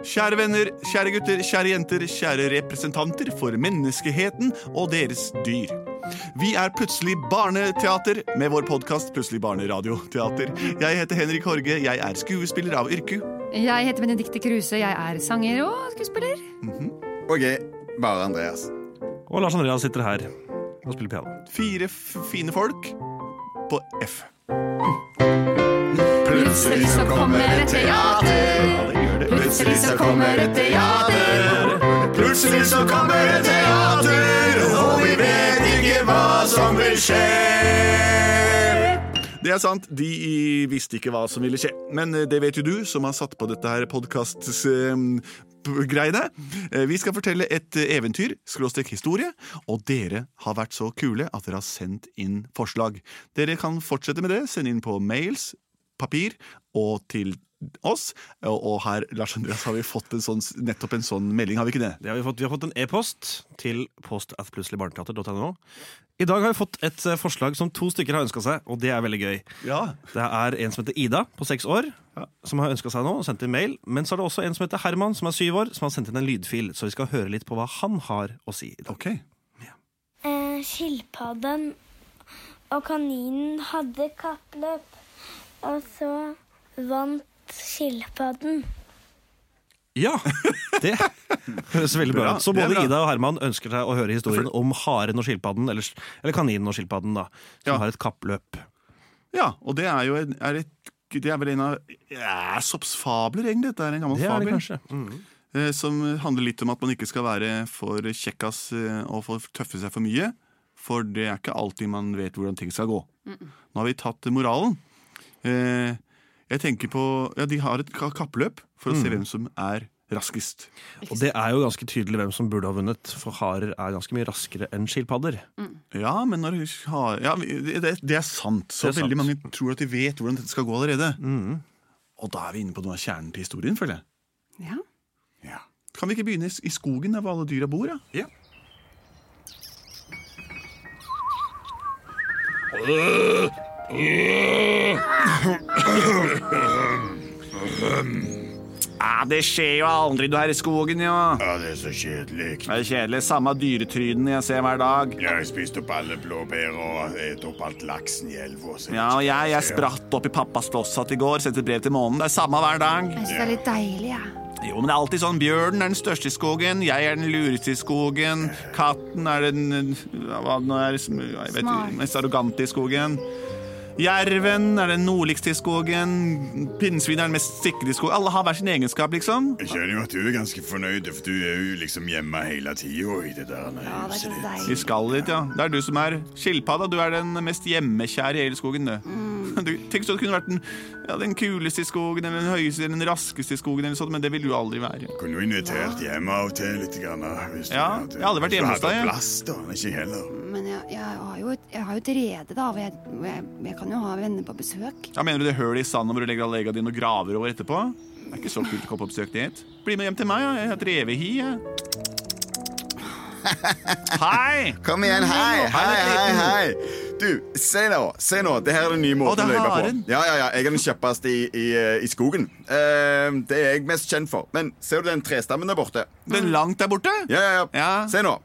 Kjære venner, kjære gutter, kjære jenter, kjære representanter for menneskeheten og deres dyr. Vi er Plutselig barneteater med vår podkast Plutselig barneradioteater. Jeg heter Henrik Horge, jeg er skuespiller av yrke. Jeg heter Benedicte Kruse. Jeg er sanger og skuespiller. Mm -hmm. Ok, bare Andreas. Og Lars Andreas sitter her og spiller piano. Fire f fine folk på F. Plutselig så kommer et teater. Plutselig så kommer et teater. Plutselig så kommer et teater, og vi vet ikke hva som vil skje. Det er sant, de visste ikke hva som ville skje. Men eh, det vet jo du, som har satt på dette her podkasts greiene. Vi skal fortelle et eh, eventyr, skråstrek historie, og dere har vært så kule at dere har sendt inn forslag. Dere kan fortsette med det. Send inn på mails, papir og til oss. Og her Lars Andreas, har vi fått en sånn, nettopp en sånn melding, har vi ikke det? Det har vi, fått. vi har fått en e-post til post at plutseligbarneteater.no. I dag har vi fått et eh, forslag som to stykker har ønska seg, og det er veldig gøy. Ja. Det er en som heter Ida, på seks år, som har ønska seg noe og sendt inn mail. Men så er det også en som heter Herman, som er syv år, som har sendt inn en lydfil. Så vi skal høre litt på hva han har å si. i dag. Ok. Eh, skilpadden og kaninen hadde kappløp, og så vant skilpadden. Ja, det høres veldig bra ut. Så både. Ida og Herman ønsker seg å høre historien om haren og skilpadden, eller, eller kaninen og skilpadden, da, som Ja. har et kappløp. Ja, og det er jo en, er et, det er vel en av ja, fabler, egentlig. Dette er en gammel Det er det fabel. kanskje. Mm. eh, Som handler litt om at man ikke skal være for kjekkas eh, og for tøffe seg for mye. For det er ikke alltid man vet hvordan ting skal gå. Nå har vi tatt moralen. Eh, Jeg tenker på Ja, de har et kappløp for å se hvem som er raskest. Og det er jo ganske tydelig hvem som burde ha vunnet, for harer er ganske mye raskere enn skilpadder. Ja, men når har, ja, det, det er sant. Så er veldig sant. mange tror at de vet hvordan dette skal gå allerede. Og da er vi inne på noe av kjernen til historien, føler jeg. Ja. Ja. Kan vi ikke begynne i skogen der hvor alle dyra bor? da? Ja. Ja, Det skjer jo aldri du her i skogen, jo. Ja, det er så kjedelig. Det er kjedelig. Samme dyretryden jeg ser hver dag. Jeg har spist opp alle blåbær og et opp alt laksen i elva. Ja, og jeg, jeg spratt opp i pappas flosshatt i går, sendte brev til månen. Det er samme hver dag. Jeg synes det er litt deilig, ja. Jo, men det er alltid sånn. Bjørnen er den største i skogen, jeg er den lureste i skogen. Katten er den hva det nå er, jeg vet, ikke, mest arrogante i skogen. Jerven er den nordligste i skogen. Pinnsvin er den mest sikre i skogen. Alle har hver sin egenskap, liksom. Jeg skjønner jo at du er ganske fornøyd, for du er jo liksom hjemme hele tida i det der Ja, det huset ditt. I deilig. skallet ditt, ja. Det er du som er skilpadda. Du er den mest hjemmekjære i hele skogen, du. du tenk så du kunne vært den, ja, den kuleste i skogen, eller den høyeste, eller den raskeste i skogen, eller sånt, men det vil du aldri være. Kunne jo invitert hjem av og til litt. Grann, hvis du Ja, hadde- jeg har aldri vært hjemme hos Hvis du deg, hadde plass, da. Ikke heller. Men jeg, jeg, jo et, jeg har jo et rede, da. Og jeg, jeg, jeg kan jo ha venner på besøk. Ja, Mener du det hølet i sanden hvor du legger alle eggene dine og graver over etterpå? Det er ikke så kult å komme på besøk dit. Bli med hjem til meg, ja. jeg heter et revehi. jeg. Hei! Kom igjen, hei, hei, Hei, hei, Du, se nå, se nå. Det her er den nye måten å løpe på. Ja, ja, ja, Jeg er den kjappeste i, i, eh, i skogen. Uh, det er jeg mest kjent for. Men ser du den trestammen der borte? Den langt der borte? Ja, ja, ja. Ja. Se nå.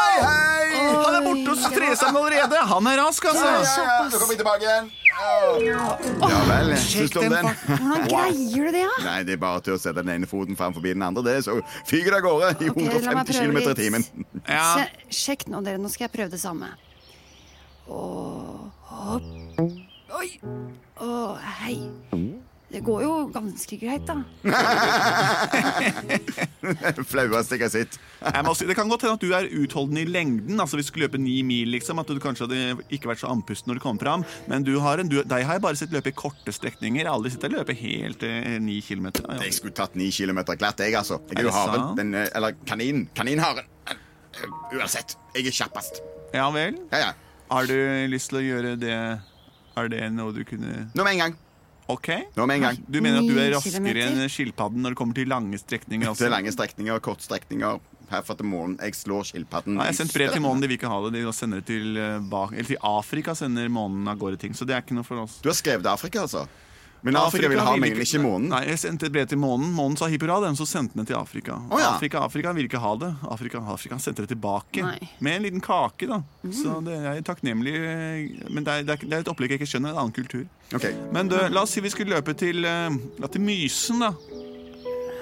Hei, hei! Han er borte hos Tresand allerede! Han er rask, Ja, ja, altså. ja. Nå kommer tilbake igjen. Ja vel. Syns du om den? Hvordan greier du det, da? Nei, det er bare til å sette den ene foten fram forbi den andre. Det, så fyker det av gårde i Ok, la meg 150 prøve km i timen. Ja. Sjekk nå, dere. Nå skal jeg prøve det samme. Og hopp. Oi. Å, hei. Det går jo ganske greit, da. Flaueste jeg har sett. Det kan godt hende at du er utholdende i lengden. Altså Hvis du skulle løpe ni mil, liksom, at du kanskje hadde ikke vært så andpusten når du kom fram. Men du har en, du, deg har jeg bare sett løpe i korte strekninger. Jeg har aldri sett deg løpe helt eh, ni kilometer. Ja, Jeg skulle tatt ni kilometer glatt, jeg, altså. Jeg Er jo. Den, eh, eller kaninen. Kaninharen. Eh, Uansett. Jeg er kjappest. ja vel? Ja, ja. Har du lyst til å gjøre det Er det noe du kunne Nå med en gang. OK? Nå med en gang. Du mener at du er raskere enn skilpadden når det kommer til lange strekninger? Til Altså. lange strekninger, kortstrekninger. Herfra til månen. Jeg slår skilpadden. Ja, jeg har sendt brev til månen, de vil ikke ha det. De sender det til, eh, bak, eller til Afrika sender månen av gårde ting. Så det er ikke noe for oss. Du har skrevet Afrika, altså? Men Afrika vil ha ville meg, men ikke månen. Nei, jeg sendte et brev til månen. Månen sa hipp hurra, den, så sendte den til Afrika. Oh, ja. Afrika, Afrika ville ikke ha det. Afrika, Afrika sendte det tilbake. Nei. Med en liten kake, da. Mm. Så det er takknemlig. eh, Men det er, det er, et opplegg jeg ikke skjønner. En annen kultur. Okay. Men du, la oss si vi skulle løpe til, eh, ja, til Mysen, da.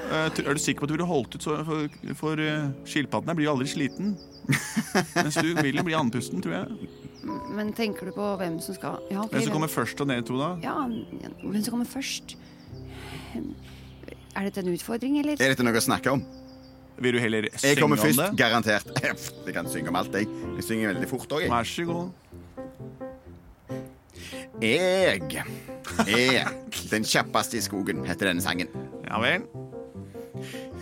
Eh, Er du sikker på at du ville holdt ut så For, for eh, skilpadden her blir jo aldri sliten. Mens du vil bli andpusten, tror jeg. Men tenker du på hvem som skal ja, okay, Hvem som kommer først av dere to, da? Ja, hvem som kommer først? Er dette en utfordring, eller? Er dette noe å snakke om? Vil du heller synge om det? Jeg kommer først, garantert. Jeg kan synge om alt, jeg. Jeg synger veldig fort òg, jeg. Vær så god. Jeg er den kjappeste i skogen, heter denne sangen. Ja vel.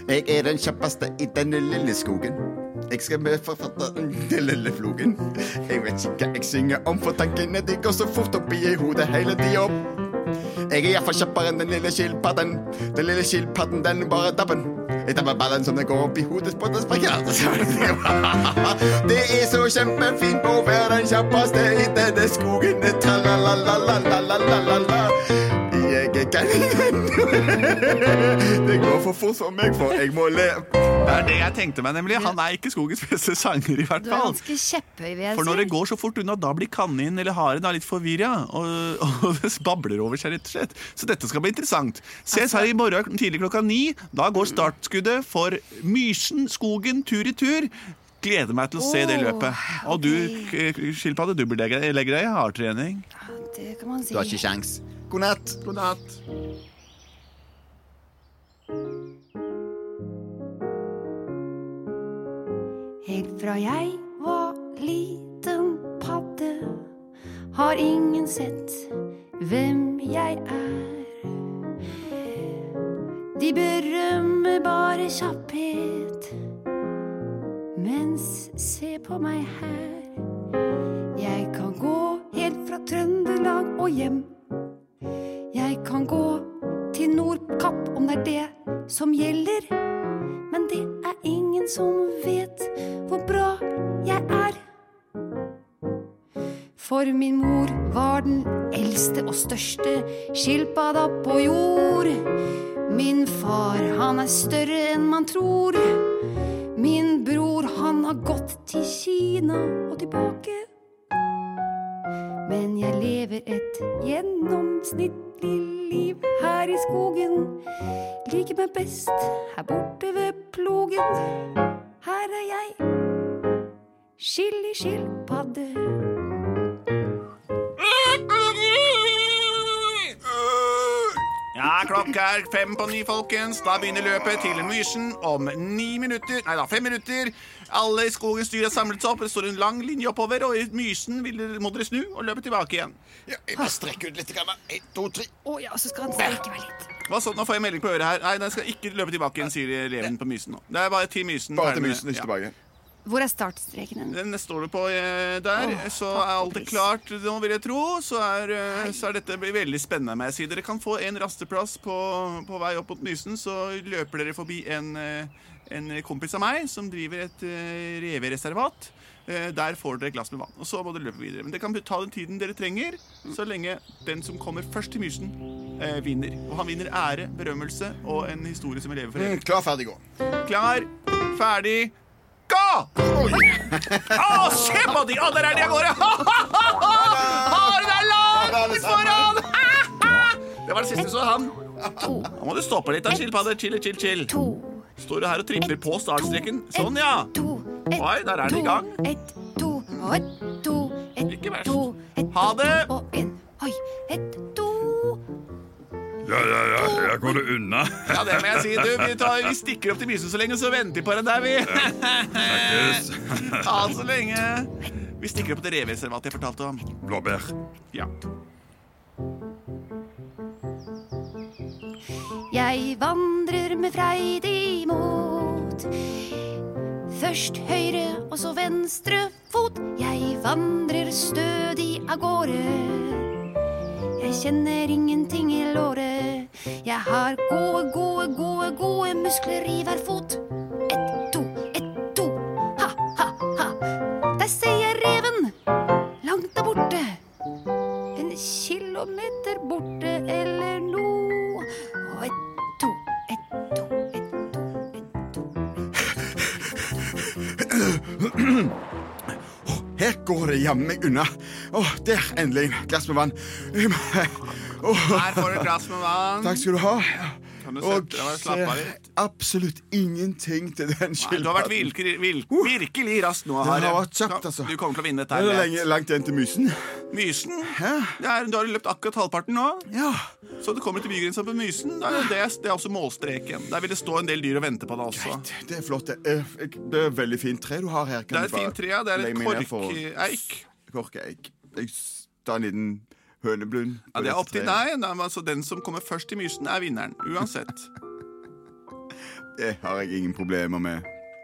Jeg er den kjappeste i denne lille skogen. Jeg skal med forfatteren, til Lille Flogen. Jeg vet ikke hva jeg synger om, for tankene de går så fort oppi i hodet hele tida. Jeg er iallfall kjappere enn den lille skilpadden. Den lille skilpadden, den bare dabben. Jeg dabber ballen som den går opp i hodet på den sparkerte Det er så kjempefint å være den kjappeste i denne skogen. Tra-la-la-la-la-la-la-la. Jeg. Det går for fort for meg, for jeg må le. Det er det jeg tenkte meg, nemlig. Han er ikke skogens beste sanger, i hvert Du er fall. ganske kjepphøy, vil jeg For når det går så fort unna, da blir kaninen eller haren da litt forvirra. Og, og det babler over seg, rett og slett. Så dette skal bli interessant. Ses her i morgen tidlig klokka ni. Da går startskuddet for Mysen skogen tur i tur. Gleder meg til å se det løpet. Og du, k- skilpadde, du legger legge legge deg i hardtrening. Det kan man si. Du har ikke sjans. God natt. God natt. Helt fra jeg var liten padde, har ingen sett hvem jeg er. De berømmer bare kjapphet, mens se på meg her. Jeg kan gå helt fra Trøndelag og hjem. Kan gå til Nordkapp om det er det som gjelder. Men det er ingen som vet hvor bra jeg er. For min mor var den eldste og største skilpadda på jord. Min far, han er større enn man tror. Min bror, han har gått til Kina og tilbake. Men jeg lever et gjennomsnittlig liv her i skogen. Liker meg best her borte ved plogen. Her er jeg, skillig klokka er fem på ni, folkens. Da begynner løpet til Mysen om ni minutter. Nei da, fem minutter. Alle i skogens dyr har samlet seg opp. Det står en lang linje oppover, og i Mysen vil dere, må dere snu og løpe tilbake igjen. Ja, jeg må strekke ut litt. Grann. En, to, tre. Å ja, så skal han strekke meg litt. Hva så, Nå får jeg melding på øret her. Nei, den skal ikke løpe tilbake igjen, sier eleven på Mysen nå. Det er bare til Mysen. Bare til mysen, ikke ja. Hvor er startstreken hen? Den står det på eh, der, så takk er alt det klart nå, vil jeg tro. Så er, eh, så er dette blir veldig spennende. Må jeg si. Dere kan få en rasteplass på, på vei opp mot Mysen, så løper dere forbi en, eh, en kompis av meg som driver et uh, revereservat. Eh, Der får dere et glass med vann. Og så må dere løpe videre. Men dere kan ta den tiden dere trenger, så lenge den som kommer først til Mysen, eh, vinner. Og han vinner ære, berømmelse og en historie som vi lever for evig. Mm, klar, ferdig, gå. Klar, ferdig, gå! Å, se på de! Å, der er de av gårde! Haren er langt foran! Det var det siste så han. Nå må du stoppe litt, da, skilpadde. Chill, chill, chill. To, Står du her og tripper på startstreken? Sånn, ja. to, Oi, der er den i gang. To, to, Ikke verst. Ha det. Ja, ja, ja, jeg går det unna. Ja, det må jeg si. Du, vi, tar, vi stikker opp til Mysen så lenge, så venter vi på den der, vi. ja, så lenge. Vi stikker opp til revereservatet jeg fortalte om. Blåbær. Ja. Jeg vandrer med freidig mot. Først høyre og så venstre fot. Jeg vandrer stødig av gårde. Jeg kjenner ingenting i låret. Jeg har gode, gode, gode, gode muskler i hver fot. Ett, to, ett, to. Ha, ha, ha. Der ser jeg reven. Langt der borte. En kilometer borte eller noe. Og ett, to, ett, to, ett, to, ett, to, ett, to. Her går det jammen unna. Oh, der endelig. Glass med vann. Her får du et glass med vann. takk skal du ha. Kan du Og sette deg og slappe av litt? absolutt ingenting til den skilpadden. du har vært skilpadden. virkelig, vil- virkelig rask nå, Det har vært kjapt, altså. Du kommer til å vinne dette. Det er lenge, langt igjen til Mysen. Mysen? Ja. Er, du har løpt akkurat halvparten nå. Ja. Så du kommer til bygrensa på Mysen. Det er, det, det er også målstreken. Der vil det stå en del dyr og vente på deg også. Det er flott. Det er, det er veldig fint tre du har her. Det er et fint tre. ja. Det er et korkeik. Korkeik. Jeg tar en liten høneblund. Ja, det er opp til deg. Altså, den som kommer først til Mysen, er vinneren. Uansett. Det har jeg ingen problemer med.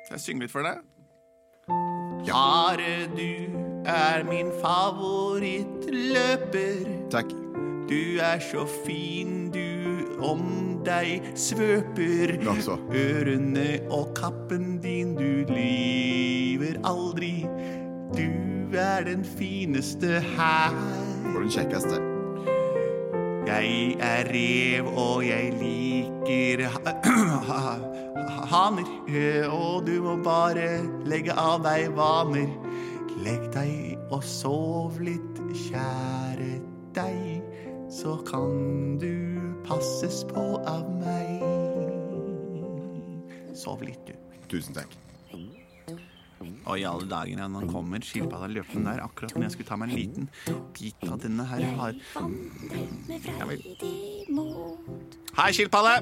Skal jeg synge litt for deg? Are, du er min favorittløper. Takk. Du er så fin, du om deg svøper. Nå. Ørene og kappen din, du lyver aldri. Du er den fineste her. Og den kjekkeste. Jeg er rev, og jeg liker haner. Og du må bare legge av deg vaner. Legg deg og sov litt, kjære deg. Så kan du passes på av meg. Sov litt, du. Tusen takk. Og i alle dager når han kommer, skilpadda løpende der, akkurat når jeg skulle ta meg en liten bit av denne her har Ja vel. Hei, skilpadde!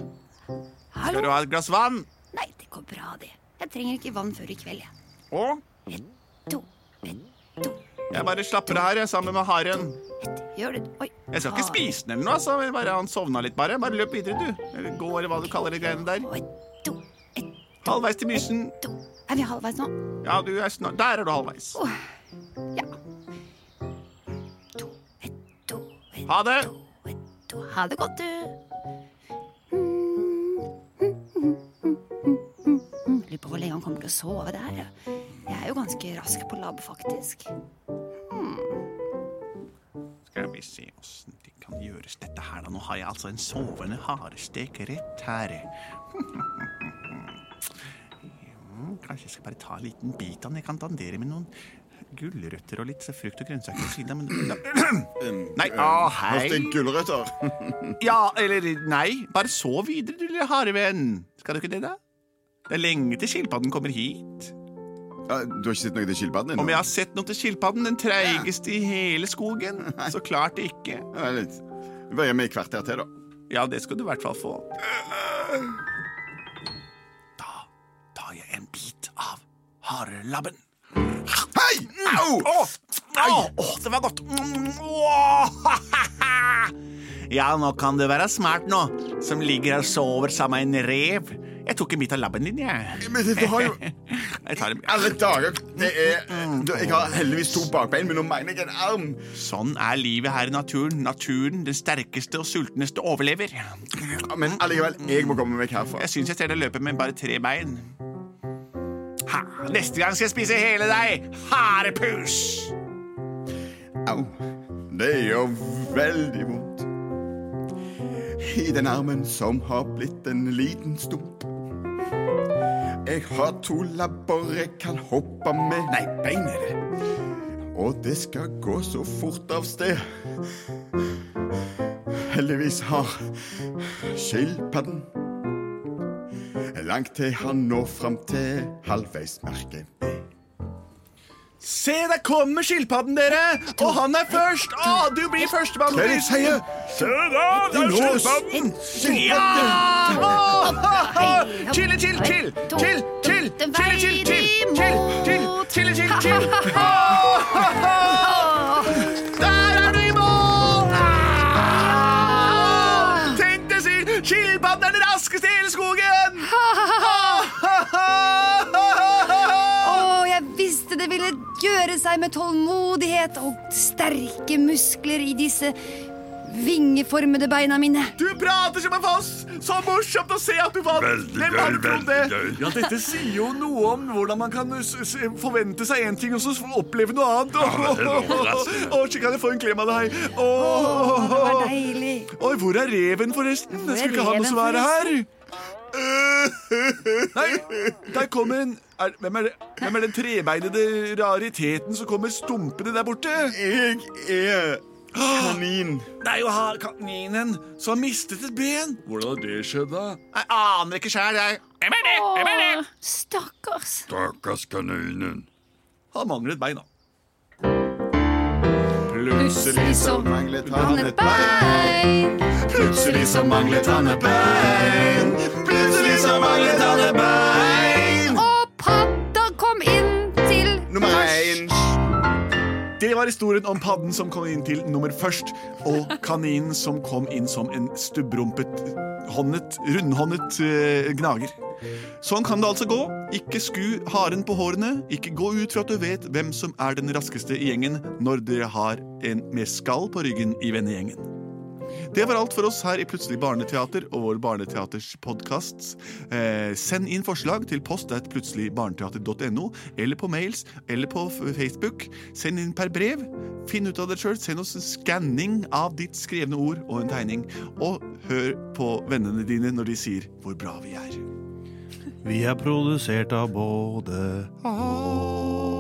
Skal du ha et glass vann? Nei, det går bra, det. Jeg trenger ikke vann før i kveld, jeg. Og To, et, to. jeg bare slapper av her, jeg, sammen med haren. Gjør det. Oi. Jeg skal ikke spise den eller noe, altså. Bare, han sovna litt, bare. Bare løp videre, du. Eller gå, eller hva du kaller de greiene der. Halvveis til Mysen. Er vi halvveis nå? Ja, du er snart Der er du halvveis. Ja. To, et, to, et, Ha det! to, ett, to. Ha det godt, du. Lurer på hvor lenge han kommer til å sove der. Jeg er jo ganske rask på labb, faktisk. Skal vi se åssen det kan gjøres dette her, da. Nå har jeg altså en sovende harestek rett her. Kanskje jeg skal bare ta en liten bit av den. Jeg kan dandere med noen gulrøtter og litt frukt og grønnsaker ved siden av. Men... Nei, å, hei. Hørte gulrøtter. Ja, eller nei. Bare sov videre, du lille harevenn. Skal du ikke det, da? Det er lenge til skilpadden kommer hit. Ja, du har ikke sett noe til skilpadden Om jeg har sett noe til skilpadden, den treigeste i hele skogen, så klart det ikke. Ja, litt. Vi bare gjør meg et kvarter til, da. Ja, det skal du i hvert fall få. Harelabben. Hei! Au! Å, oh, oh, det var godt. Ja, nå kan du være smart nå, som ligger og sover sammen med en rev. Jeg tok en bit av labben din, jeg. Men det, du har jo. Alle dager! Det er Jeg har heldigvis to bakbein, men nå mener jeg en arm. Sånn er livet her i naturen. Naturen, den sterkeste og sultneste, overlever. Men allikevel, jeg må komme meg herfra. Jeg syns jeg ser deg løpe med bare tre bein. Ha, neste gang skal jeg spise hele deg, harepus! Au. Det gjør veldig vondt. I den armen som har blitt en liten stump. Jeg har to labber jeg kan hoppe med Nei, bein er det. Og det skal gå så fort av sted. Heldigvis har skilpadden langt til han når fram til halvveismerket. Se, der kommer skilpadden, dere! Og han er først! Å, du blir førstemann! Hva er det jeg sier? Se da, det er skilpadden! Ja! Chille, chill, chill, chill! Chill, chill! Chill, chill, chill! Chill, chill! Chill, chill, chill! Åh! Seg med tålmodighet og sterke muskler i disse vingeformede beina mine. Du prater som en foss! Så morsomt å se at du vant! Veldig Hvem gøy, hadde trodd det? veldig gøy. Ja, Dette sier jo noe om hvordan man kan s s forvente seg en ting og så oppleve noe annet. er. Å, så kan jeg få en klem av deg. Å, det var deilig. Oi, hvor er reven, forresten? Hvor er Skulle ikke han noe også være her? forresten? Nei, der kommer en er, hvem, er det, hvem er den trebeinede rariteten som kommer stumpende der borte? Jeg er kanin. Det er jo ha- kaninen som har mistet et ben. Hvordan har det skjedd, da? Jeg aner ikke sjæl, jeg. Åh, stakkars. Stakkars kaninen. Han mangler et bein, da. Plutselig så Manglet han et bein. Plutselig så manglet han et bein. Så manglet han bein. Og padda kom inn til Nummer én. Det var historien om padden som kom inn til nummer først, og kaninen som kom inn som en stubbrumpet, håndet, rundhåndet uh, gnager. Sånn kan det altså gå. Ikke sku haren på hårene. Ikke gå ut fra at du vet hvem som er den raskeste i gjengen når dere har en med skall på ryggen i vennegjengen. Det var alt for oss her i Plutselig barneteater og vår Barneteaters podkast. Eh, send inn forslag til post at plutseligbarneteater.no, eller på mails eller på Facebook. Send inn per brev. Finn ut av det sjøl. Send oss en skanning av ditt skrevne ord og en tegning. Og hør på vennene dine når de sier hvor bra vi er. Vi er produsert av både og